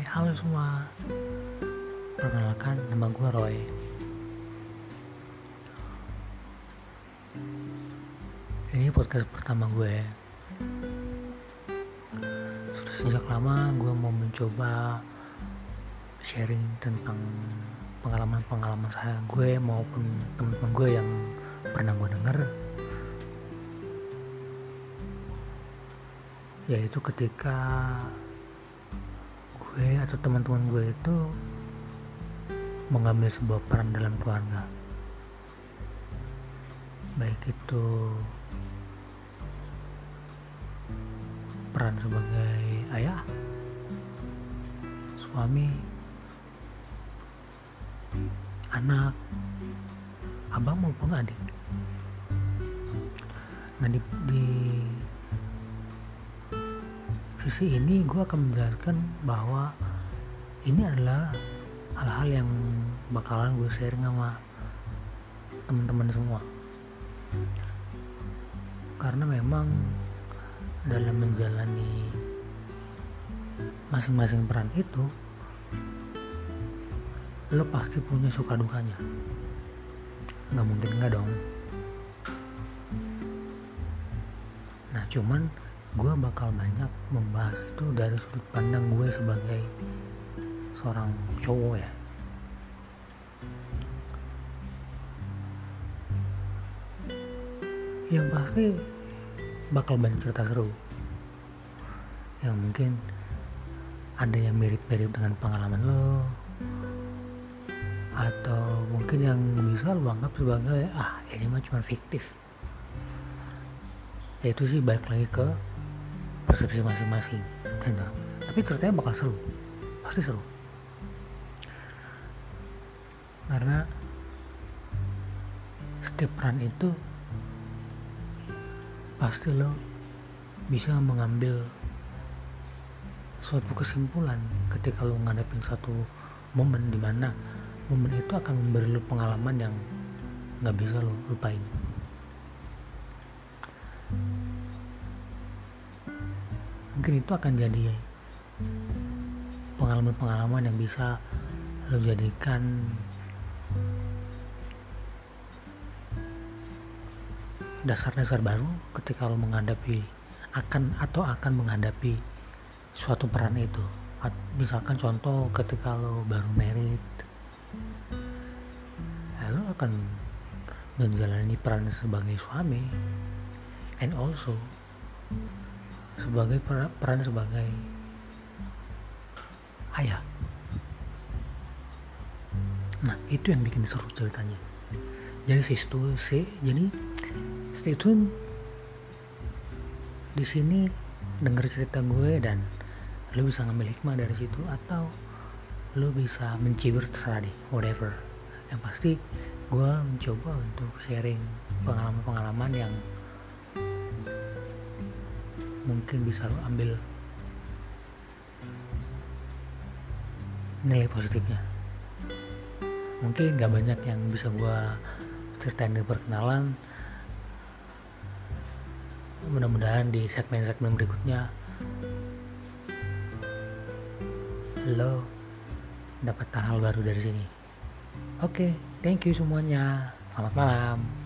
Halo hmm. semua. Perkenalkan, nama gue Roy. Ini podcast pertama gue. Ya. Sudah sejak lama gue mau mencoba sharing tentang pengalaman-pengalaman saya gue maupun teman-teman gue yang pernah gue denger yaitu ketika atau teman-teman gue itu mengambil sebuah peran dalam keluarga. Baik itu peran sebagai ayah suami anak abang maupun adik. Nah di, di sisi ini gue akan menjelaskan bahwa ini adalah hal-hal yang bakalan gue sharing sama teman-teman semua. Karena memang dalam menjalani masing-masing peran itu lo pasti punya suka dukanya. Nggak mungkin nggak dong. Nah cuman gue bakal banyak membahas itu dari sudut pandang gue sebagai seorang cowok ya. Yang pasti bakal banyak cerita seru. Yang mungkin ada yang mirip-mirip dengan pengalaman lo. Atau mungkin yang bisa lo anggap sebagai ah ini mah cuma fiktif. Ya itu sih balik lagi ke persepsi masing-masing tapi ceritanya bakal seru. Pasti seru karena setiap peran itu pasti lo bisa mengambil suatu kesimpulan ketika lo ngadepin satu momen di mana momen itu akan memberi lo pengalaman yang nggak bisa lo lupain. Mungkin itu akan jadi pengalaman-pengalaman yang bisa lo jadikan dasar-dasar baru ketika lo menghadapi akan atau akan menghadapi suatu peran itu. Misalkan contoh ketika lo baru married ya lo akan menjalani peran sebagai suami and also sebagai peran, peran sebagai ayah. Nah itu yang bikin seru ceritanya. Jadi situ sih jadi stay tune. Di sini denger cerita gue dan lo bisa ngambil hikmah dari situ atau lo bisa mencibir terserah deh whatever. Yang pasti gue mencoba untuk sharing pengalaman-pengalaman yang mungkin bisa lo ambil nilai positifnya. Mungkin gak banyak yang bisa gue ceritain di perkenalan mudah-mudahan di segmen-segmen berikutnya lo dapat hal baru dari sini. Oke okay, thank you semuanya. Selamat malam